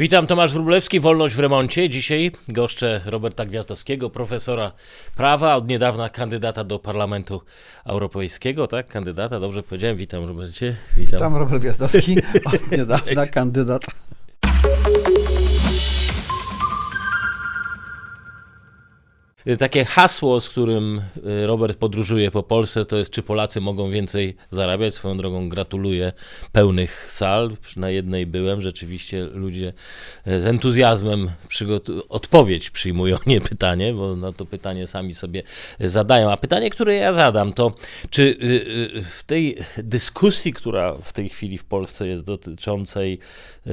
Witam, Tomasz Wróblewski, Wolność w remoncie. Dzisiaj goszczę Roberta Gwiazdowskiego, profesora prawa, od niedawna kandydata do Parlamentu Europejskiego, tak? Kandydata, dobrze powiedziałem. Witam, Robercie. Witam. Witam, Robert Gwiazdowski, od niedawna kandydat. Takie hasło, z którym y, Robert podróżuje po Polsce, to jest czy Polacy mogą więcej zarabiać. Swoją drogą gratuluję pełnych sal. Na jednej byłem, rzeczywiście ludzie z entuzjazmem odpowiedź przyjmują, nie pytanie, bo na to pytanie sami sobie zadają. A pytanie, które ja zadam, to czy y, y, w tej dyskusji, która w tej chwili w Polsce jest dotyczącej y,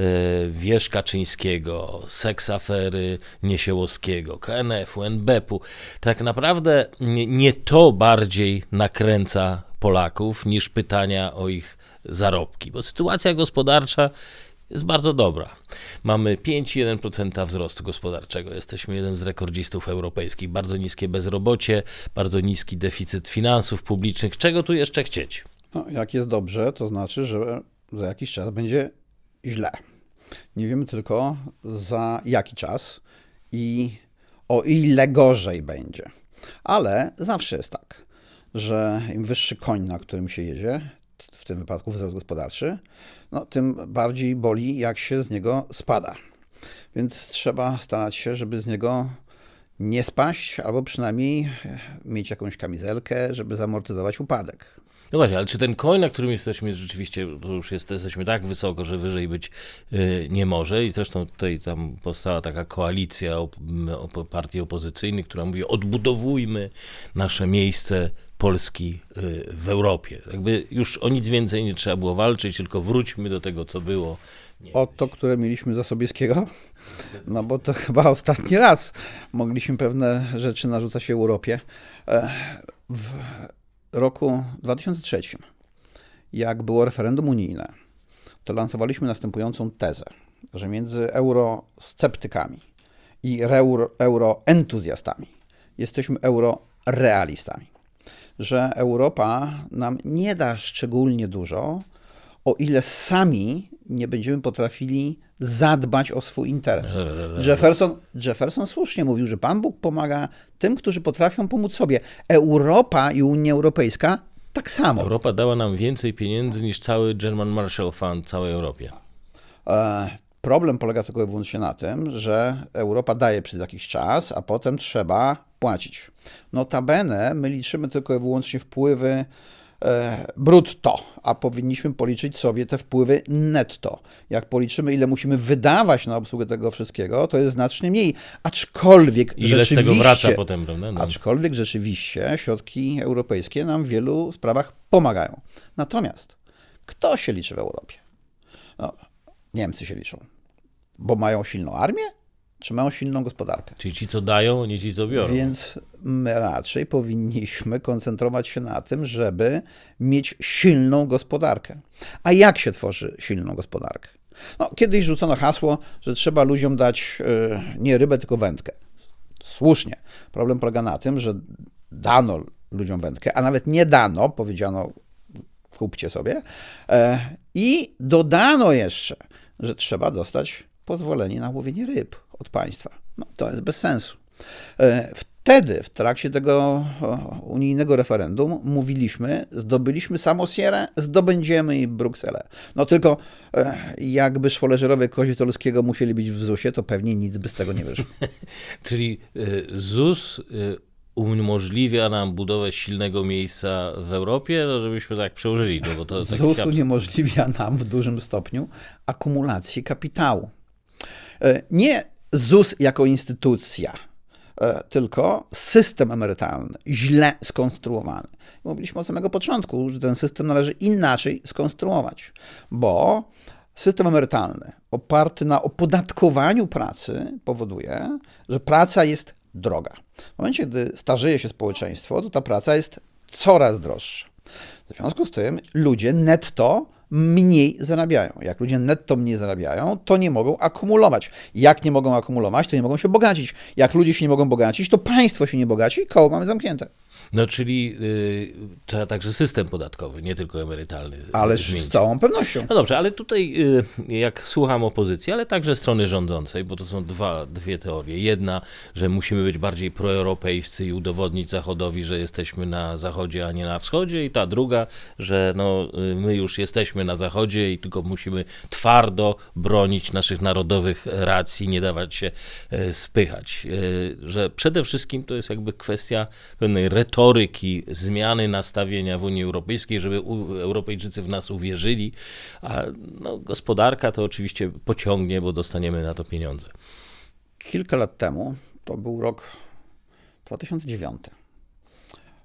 Wierz Kaczyńskiego, seks afery Niesiełowskiego, KNF-u, NBP-u, tak naprawdę nie, to bardziej nakręca Polaków niż pytania o ich zarobki, bo sytuacja gospodarcza jest bardzo dobra. Mamy 5,1% wzrostu gospodarczego. Jesteśmy jeden z rekordzistów europejskich. Bardzo niskie bezrobocie, bardzo niski deficyt finansów publicznych. Czego tu jeszcze chcieć? No, jak jest dobrze, to znaczy, że za jakiś czas będzie źle. Nie wiemy tylko za jaki czas i o ile gorzej będzie. Ale zawsze jest tak, że im wyższy koń, na którym się jedzie, w tym wypadku wzrost gospodarczy, no, tym bardziej boli, jak się z niego spada. Więc trzeba starać się, żeby z niego nie spaść, albo przynajmniej mieć jakąś kamizelkę, żeby zamortyzować upadek. No właśnie, ale czy ten koń, na którym jesteśmy, jest rzeczywiście, to już jest, jesteśmy tak wysoko, że wyżej być y, nie może i zresztą tutaj tam powstała taka koalicja op, op, partii opozycyjnych, która mówi odbudowujmy nasze miejsce Polski y, w Europie. Jakby już o nic więcej nie trzeba było walczyć, tylko wróćmy do tego, co było. Nie O to, które mieliśmy za Sobieskiego? No bo to chyba ostatni raz mogliśmy pewne rzeczy narzucać Europie. E, W roku 2003, jak było referendum unijne, to lansowaliśmy następującą tezę, że między eurosceptykami i euro, euroentuzjastami jesteśmy eurorealistami. Że Europa nam nie da szczególnie dużo, o ile sami nie będziemy potrafili zadbać o swój interes. Jefferson, Jefferson słusznie mówił, że Pan Bóg pomaga tym, którzy potrafią pomóc sobie. Europa i Unia Europejska tak samo. Europa dała nam więcej pieniędzy niż cały German Marshall Fund całej Europie. E, problem polega tylko i wyłącznie na tym, że Europa daje przez jakiś czas, a potem trzeba płacić. Notabene my liczymy tylko i wyłącznie wpływy brutto, a powinniśmy policzyć sobie te wpływy netto. Jak policzymy, ile musimy wydawać na obsługę tego wszystkiego, to jest znacznie mniej. Aczkolwiek I ile z rzeczywiście, tego wraca potem, prawda? No. aczkolwiek rzeczywiście środki europejskie nam w wielu sprawach pomagają. Natomiast kto się liczy w Europie? No, Niemcy się liczą, bo mają silną armię, czy mają silną gospodarkę? Czyli ci, co dają, nie ci, co biorą. Więc my raczej powinniśmy koncentrować się na tym, żeby mieć silną gospodarkę. A jak się tworzy silną gospodarkę? No, kiedyś rzucono hasło, że trzeba ludziom dać y, nie rybę, tylko wędkę. Słusznie. Problem polega na tym, że dano ludziom wędkę, a nawet nie dano, powiedziano kupcie sobie, e, i dodano jeszcze, że trzeba dostać pozwolenie na łowienie ryb od państwa. No, to jest bez sensu. E, Wtedy, w trakcie tego unijnego referendum, mówiliśmy, zdobyliśmy samosierę, zdobędziemy i Brukselę. No tylko e, jakby szwoleżerowie Kozitolskiego musieli być w ZUS-ie, to pewnie nic by z tego nie wyszło. Czyli y, ZUS umożliwia nam budowę silnego miejsca w Europie, no żebyśmy tak przełożyli. No bo to ZUS uniemożliwia nam w dużym stopniu akumulację kapitału. E, Nie ZUS jako instytucja, e, tylko system emerytalny, źle skonstruowany. Mówiliśmy od samego początku, że ten system należy inaczej skonstruować, bo system emerytalny oparty na opodatkowaniu pracy powoduje, że praca jest droga. W momencie, gdy starzeje się społeczeństwo, to ta praca jest coraz droższa. W związku z tym ludzie netto mniej zarabiają. Jak ludzie netto mniej zarabiają, to nie mogą akumulować. Jak nie mogą akumulować, to nie mogą się bogacić. Jak ludzie się nie mogą bogacić, to państwo się nie bogaci i koło mamy zamknięte. No czyli y, trzeba także system podatkowy, nie tylko emerytalny. Ależ zmienić. z całą pewnością. No dobrze, ale tutaj y, jak słucham opozycji, ale także strony rządzącej, bo to są dwa, dwie teorie. Jedna, że musimy być bardziej proeuropejscy i udowodnić Zachodowi, że jesteśmy na Zachodzie, a nie na Wschodzie i ta druga, że no, y, my już jesteśmy na Zachodzie i tylko musimy twardo bronić naszych narodowych racji, nie dawać się y, spychać. Y, Że przede wszystkim to jest jakby kwestia pewnej retoryki, zmiany nastawienia w Unii Europejskiej, żeby Europejczycy w nas uwierzyli, a no, gospodarka to oczywiście pociągnie, bo dostaniemy na to pieniądze. Kilka lat temu, to był rok 2009,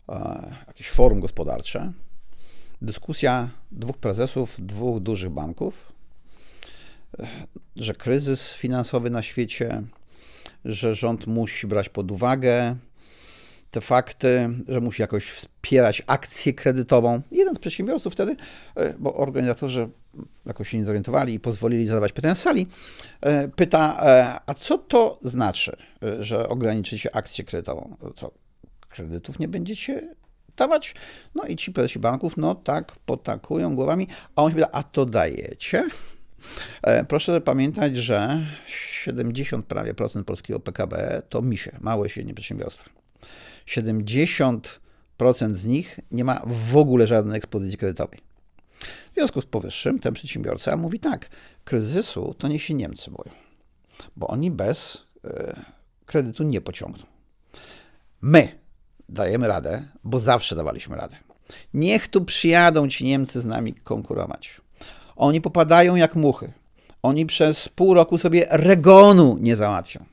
e, jakieś forum gospodarcze, dyskusja dwóch prezesów dwóch dużych banków, e, że kryzys finansowy na świecie, że rząd musi brać pod uwagę te fakty, że musi jakoś wspierać akcję kredytową. Jeden z przedsiębiorców wtedy, e, bo organizatorzy jakoś się nie zorientowali i pozwolili zadawać pytania z sali, e, pyta, e, a co to znaczy, że ograniczycie akcję kredytową? Co, kredytów nie będziecie dawać? No i ci prezesi banków, no tak, potakują głowami, a on się pyta, a to dajecie? Proszę pamiętać, że 70 prawie procent polskiego PKB to misie, małe i średnie przedsiębiorstwa. 70% z nich nie ma w ogóle żadnej ekspozycji kredytowej. W związku z powyższym ten przedsiębiorca mówi tak, kryzysu to niech się Niemcy boją, bo oni bez e, kredytu nie pociągną. My dajemy radę, bo zawsze dawaliśmy radę. Niech tu przyjadą ci Niemcy z nami konkurować. Oni popadają jak muchy. Oni przez pół roku sobie regonu nie załatwią.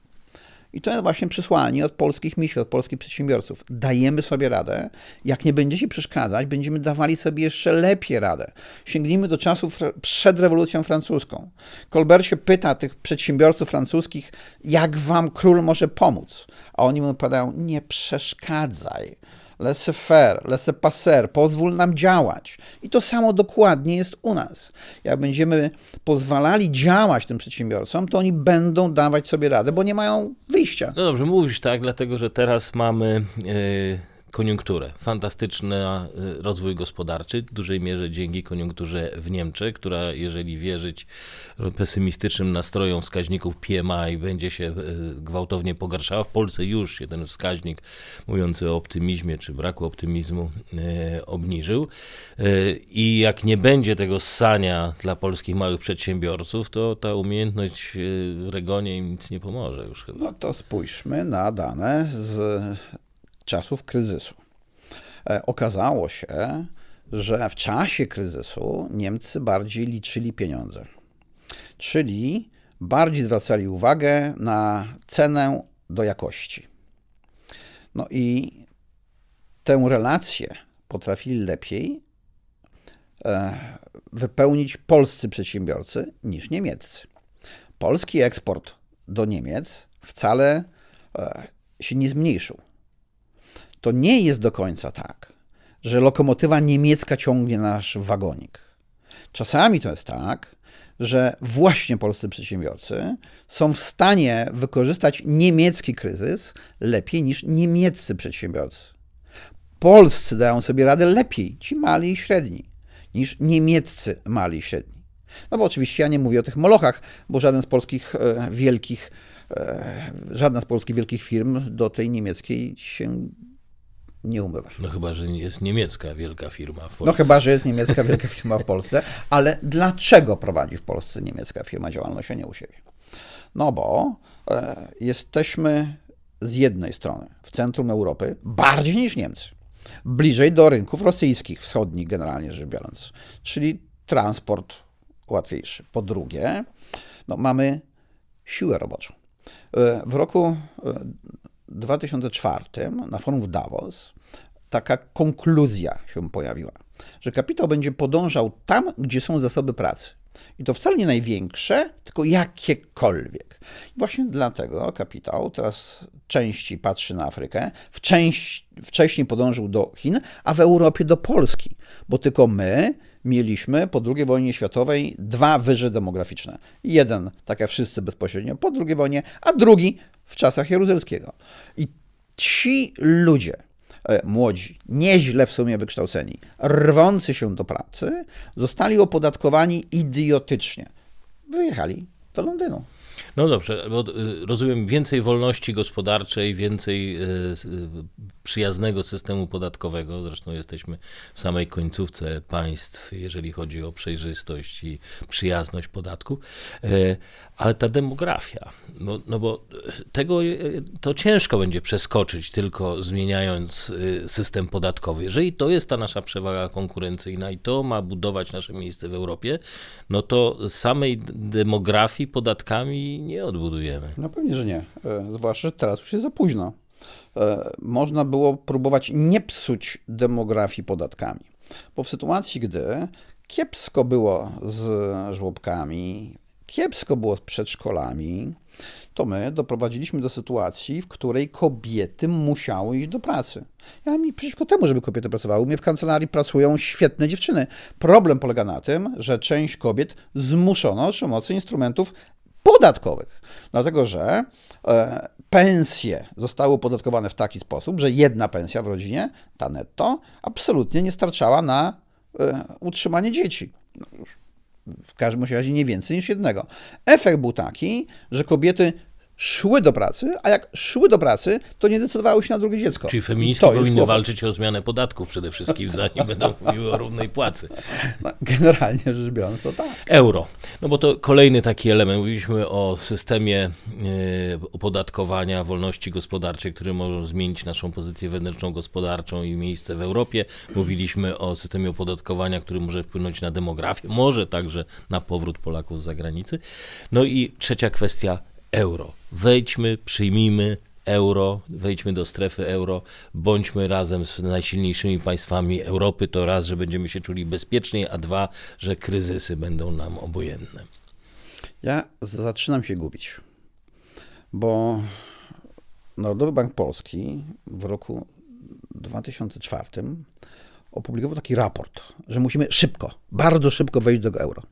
I to jest właśnie przesłanie od polskich misi, od polskich przedsiębiorców. Dajemy sobie radę. Jak nie będziecie przeszkadzać, będziemy dawali sobie jeszcze lepiej radę. Sięgnijmy do czasów przed rewolucją francuską. Colbert się pyta tych przedsiębiorców francuskich, jak wam król może pomóc? A oni mu odpowiadają, nie przeszkadzaj. Laissez-faire, laissez-passer, pozwól nam działać. I to samo dokładnie jest u nas. Jak będziemy pozwalali działać tym przedsiębiorcom, to oni będą dawać sobie radę, bo nie mają wyjścia. No dobrze, mówisz tak, dlatego że teraz mamy e, koniunkturę. Fantastyczny e, rozwój gospodarczy, w dużej mierze dzięki koniunkturze w Niemczech, która jeżeli wierzyć pesymistycznym nastrojom wskaźników PMI będzie się e, gwałtownie pogarszała. W Polsce już się ten wskaźnik mówiący o optymizmie czy braku optymizmu e, obniżył. I jak nie będzie tego ssania dla polskich małych przedsiębiorców, to ta umiejętność w Regonie im nic nie pomoże już chyba. No to spójrzmy na dane z czasów kryzysu. E, Okazało się, że w czasie kryzysu Niemcy bardziej liczyli pieniądze. Czyli bardziej zwracali uwagę na cenę do jakości. No i tę relację potrafili lepiej e, wypełnić polscy przedsiębiorcy niż niemieccy. Polski eksport do Niemiec wcale e, się nie zmniejszył. To nie jest do końca tak, że lokomotywa niemiecka ciągnie nasz wagonik. Czasami to jest tak, że właśnie polscy przedsiębiorcy są w stanie wykorzystać niemiecki kryzys lepiej niż niemieccy przedsiębiorcy. Polscy dają sobie radę lepiej, ci mali i średni, niż niemieccy mali i średni. No bo oczywiście ja nie mówię o tych molochach, bo żaden z polskich e, wielkich, e, żadna z polskich wielkich firm do tej niemieckiej się nie umywa. No chyba, że jest niemiecka wielka firma w Polsce. No chyba, że jest niemiecka wielka firma w Polsce, ale dlaczego prowadzi w Polsce niemiecka firma działalność, a nie u siebie? No bo e, jesteśmy z jednej strony w centrum Europy bardziej niż Niemcy, bliżej do rynków rosyjskich, wschodnich generalnie rzecz biorąc, czyli transport łatwiejszy. Po drugie, no, mamy siłę roboczą. E, W roku e, 2004 na forum w Davos taka konkluzja się pojawiła, że kapitał będzie podążał tam, gdzie są zasoby pracy. I to wcale nie największe, tylko jakiekolwiek. I właśnie dlatego kapitał teraz częściej patrzy na Afrykę, wcześniej podążył do Chin, a w Europie do Polski, bo tylko my mieliśmy po II wojnie światowej dwa wyże demograficzne. Jeden, tak jak wszyscy bezpośrednio po II wojnie, a drugi w czasach Jaruzelskiego. I ci ludzie e, młodzi, nieźle w sumie wykształceni, rwący się do pracy, zostali opodatkowani idiotycznie. Wyjechali do Londynu. No dobrze, bo y, rozumiem więcej wolności gospodarczej, więcej y, y, przyjaznego systemu podatkowego. Zresztą jesteśmy w samej końcówce państw, jeżeli chodzi o przejrzystość i przyjazność podatku. Y, Ale ta demografia, no, no bo tego y, to ciężko będzie przeskoczyć tylko zmieniając y, system podatkowy. Jeżeli to jest ta nasza przewaga konkurencyjna i to ma budować nasze miejsce w Europie, no to samej demografii podatkami nie odbudujemy. No pewnie, że nie. E, Zwłaszcza, teraz już jest za późno. E, Można było próbować nie psuć demografii podatkami. Bo w sytuacji, gdy kiepsko było z żłobkami, kiepsko było z przedszkolami, to my doprowadziliśmy do sytuacji, w której kobiety musiały iść do pracy. Ja mi przeciwko temu, żeby kobiety pracowały. U mnie w kancelarii pracują świetne dziewczyny. Problem polega na tym, że część kobiet zmuszono przy pomocy instrumentów podatkowych. Dlatego, że e, pensje zostały opodatkowane w taki sposób, że jedna pensja w rodzinie, ta netto, absolutnie nie starczała na e, utrzymanie dzieci. No w każdym razie nie więcej niż jednego. Efekt był taki, że kobiety szły do pracy, a jak szły do pracy, to nie decydowały się na drugie dziecko. Czyli feministki powinny walczyć o zmianę podatków przede wszystkim, zanim będą mówiły o równej płacy. No, generalnie rzecz biorąc, to tak. Euro. No bo to kolejny taki element. Mówiliśmy o systemie e, opodatkowania wolności gospodarczej, który może zmienić naszą pozycję wewnętrzną gospodarczą i miejsce w Europie. Mówiliśmy o systemie opodatkowania, który może wpłynąć na demografię, może także na powrót Polaków z zagranicy. No i trzecia kwestia euro. Wejdźmy, przyjmijmy euro, wejdźmy do strefy euro, bądźmy razem z najsilniejszymi państwami Europy, to raz, że będziemy się czuli bezpieczniej, a dwa, że kryzysy będą nam obojętne. Ja zaczynam się gubić, bo Narodowy Bank Polski w roku 2004 opublikował taki raport, że musimy szybko, bardzo szybko wejść do euro.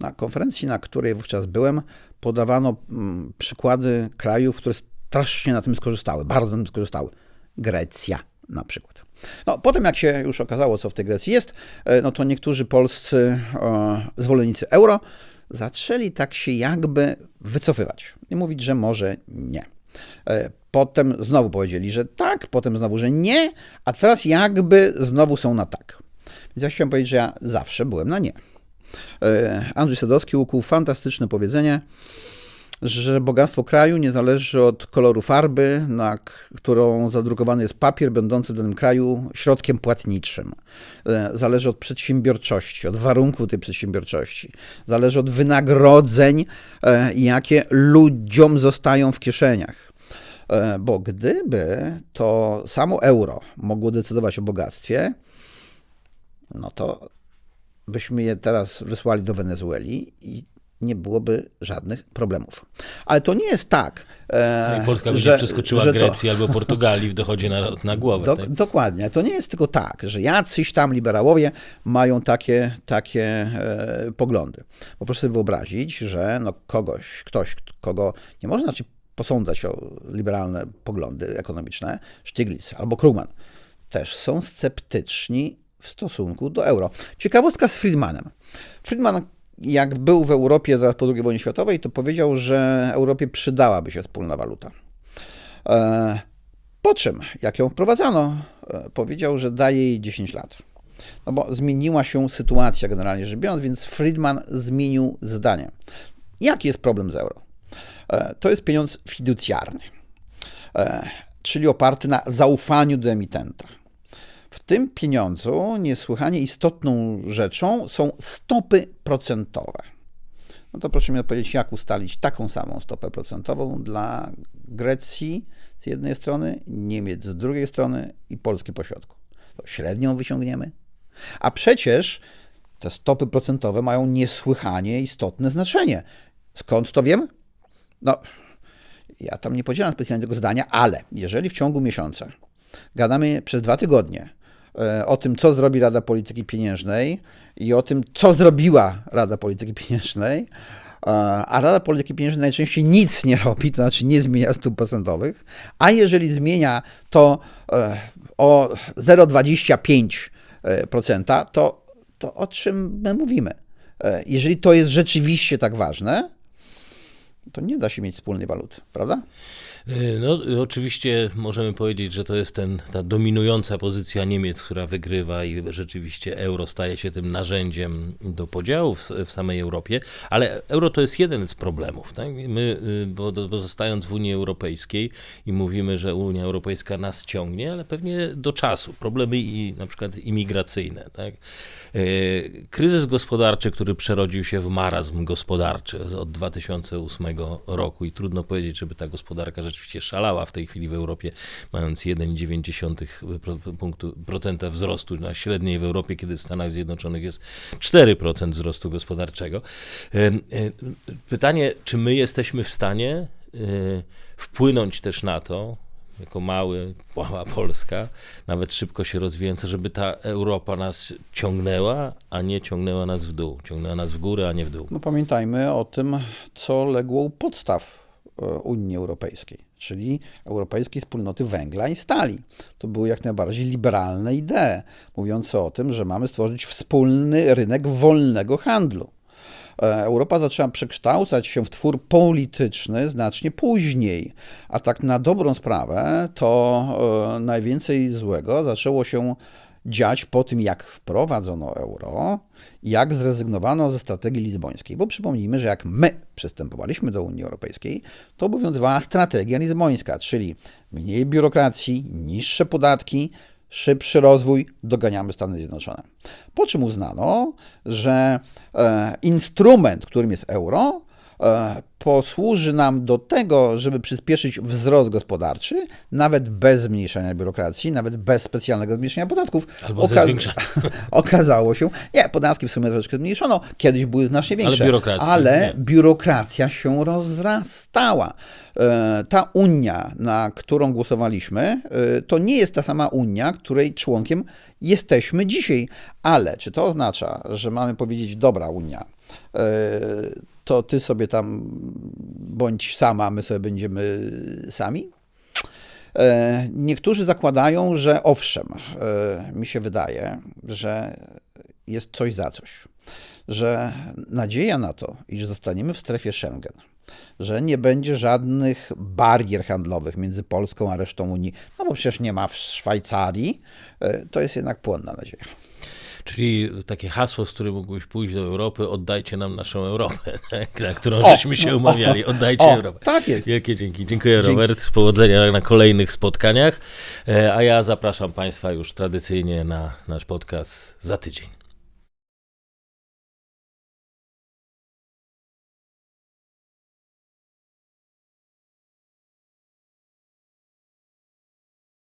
Na konferencji, na której wówczas byłem, podawano mm, przykłady krajów, które strasznie na tym skorzystały, bardzo na tym skorzystały. Grecja na przykład. No, potem jak się już okazało, co w tej Grecji jest, e, no to niektórzy polscy e, zwolennicy euro zaczęli tak się jakby wycofywać i mówić, że może nie. E, Potem znowu powiedzieli, że tak, potem znowu, że nie, a teraz jakby znowu są na tak. Więc ja chciałem powiedzieć, że ja zawsze byłem na nie. E, Andrzej Sadowski ukuł fantastyczne powiedzenie, że bogactwo kraju nie zależy od koloru farby, na którą zadrukowany jest papier będący w danym kraju środkiem płatniczym. E, Zależy od przedsiębiorczości, od warunków tej przedsiębiorczości. Zależy od wynagrodzeń, e, jakie ludziom zostają w kieszeniach. Bo gdyby to samo euro mogło decydować o bogactwie, no to byśmy je teraz wysłali do Wenezueli i nie byłoby żadnych problemów. Ale to nie jest tak, e, No Polska że, przeskoczyła że to- Grecji albo Portugalii w dochodzie na, na głowę. Dok- tak? Dokładnie. To nie jest tylko tak, że jacyś tam liberałowie mają takie, takie e, poglądy. Bo proszę sobie wyobrazić, że no kogoś, ktoś, kogo nie można znaczy posądzać o liberalne poglądy ekonomiczne, Stiglitz albo Krugman, też są sceptyczni w stosunku do euro. Ciekawostka z Friedmanem. Friedman, jak był w Europie zaraz po II wojnie światowej, to powiedział, że Europie przydałaby się wspólna waluta. E, po czym, jak ją wprowadzano, e, powiedział, że daje jej 10 lat. No bo zmieniła się sytuacja generalnie rzecz biorąc, więc Friedman zmienił zdanie. Jaki jest problem z euro? E, To jest pieniądz fiducjarny, czyli oparty na zaufaniu do emitenta. Tym pieniądzu niesłychanie istotną rzeczą są stopy procentowe. No to proszę mi odpowiedzieć, jak ustalić taką samą stopę procentową dla Grecji z jednej strony, Niemiec z drugiej strony i Polski po środku. To średnią wyciągniemy. A przecież te stopy procentowe mają niesłychanie istotne znaczenie. Skąd to wiem? No, ja tam nie podzielam specjalnie tego zdania, ale jeżeli w ciągu miesiąca gadamy przez dwa tygodnie o tym, co zrobi Rada Polityki Pieniężnej i o tym, co zrobiła Rada Polityki Pieniężnej, a Rada Polityki Pieniężnej najczęściej nic nie robi, to znaczy nie zmienia stóp procentowych, a jeżeli zmienia to e, o 0,25%, to, to o czym my mówimy? E, Jeżeli to jest rzeczywiście tak ważne, to nie da się mieć wspólnej waluty, prawda? Y, No, y, oczywiście możemy powiedzieć, że to jest ten, ta dominująca pozycja Niemiec, która wygrywa i rzeczywiście euro staje się tym narzędziem do podziału w, samej Europie, ale euro to jest jeden z problemów. Tak? My, y, pozostając w Unii Europejskiej i mówimy, że Unia Europejska nas ciągnie, ale pewnie do czasu. Problemy i na przykład imigracyjne. Tak? Y, Kryzys gospodarczy, który przerodził się w marazm gospodarczy od 2008 roku i trudno powiedzieć, żeby ta gospodarka rzeczywiście szalała w tej chwili w Europie, mając 1,9% pro- punktu- procenta wzrostu na średniej w Europie, kiedy w Stanach Zjednoczonych jest 4% wzrostu gospodarczego. Y, y, Pytanie, czy my jesteśmy w stanie y, wpłynąć też na to, jako mały, mała Polska, nawet szybko się rozwijająca, żeby ta Europa nas ciągnęła, a nie ciągnęła nas w dół. Ciągnęła nas w górę, a nie w dół. No pamiętajmy o tym, co legło u podstaw e, Unii Europejskiej, czyli Europejskiej Wspólnoty Węgla i Stali. To były jak najbardziej liberalne idee, mówiące o tym, że mamy stworzyć wspólny rynek wolnego handlu. E, Europa zaczęła przekształcać się w twór polityczny znacznie później, a tak na dobrą sprawę to e, najwięcej złego zaczęło się dziać po tym, jak wprowadzono euro, jak zrezygnowano ze strategii lizbońskiej. Bo przypomnijmy, że jak my przystępowaliśmy do Unii Europejskiej, to obowiązywała strategia lizbońska, czyli mniej biurokracji, niższe podatki, szybszy rozwój, doganiamy Stany Zjednoczone. Po czym uznano, że e, instrument, którym jest euro, posłuży nam do tego, żeby przyspieszyć wzrost gospodarczy, nawet bez zmniejszenia biurokracji, nawet bez specjalnego zmniejszenia podatków. Albo Oka-. Okazało się, nie, podatki w sumie troszeczkę zmniejszono, kiedyś były znacznie większe, ale nie. biurokracja się rozrastała. E, Ta Unia, na którą głosowaliśmy, e, to nie jest ta sama Unia, której członkiem jesteśmy dzisiaj. Ale czy to oznacza, że mamy powiedzieć, dobra Unia, e, to ty sobie tam bądź sama, my sobie będziemy sami? E, Niektórzy zakładają, że owszem, e, mi się wydaje, że jest coś za coś, że nadzieja na to, iż zostaniemy w strefie Schengen, że nie będzie żadnych barier handlowych między Polską a resztą Unii, no bo przecież nie ma w Szwajcarii, e, to jest jednak płonna nadzieja. Czyli takie hasło, z którym mógłbyś pójść do Europy, oddajcie nam naszą Europę, tak, na którą O, żeśmy się umawiali. Oddajcie o, Europę. tak jest. Wielkie dzięki. Dziękuję Dzięki. Robert. Powodzenia na kolejnych spotkaniach. E, A ja zapraszam Państwa już tradycyjnie na nasz podcast za tydzień.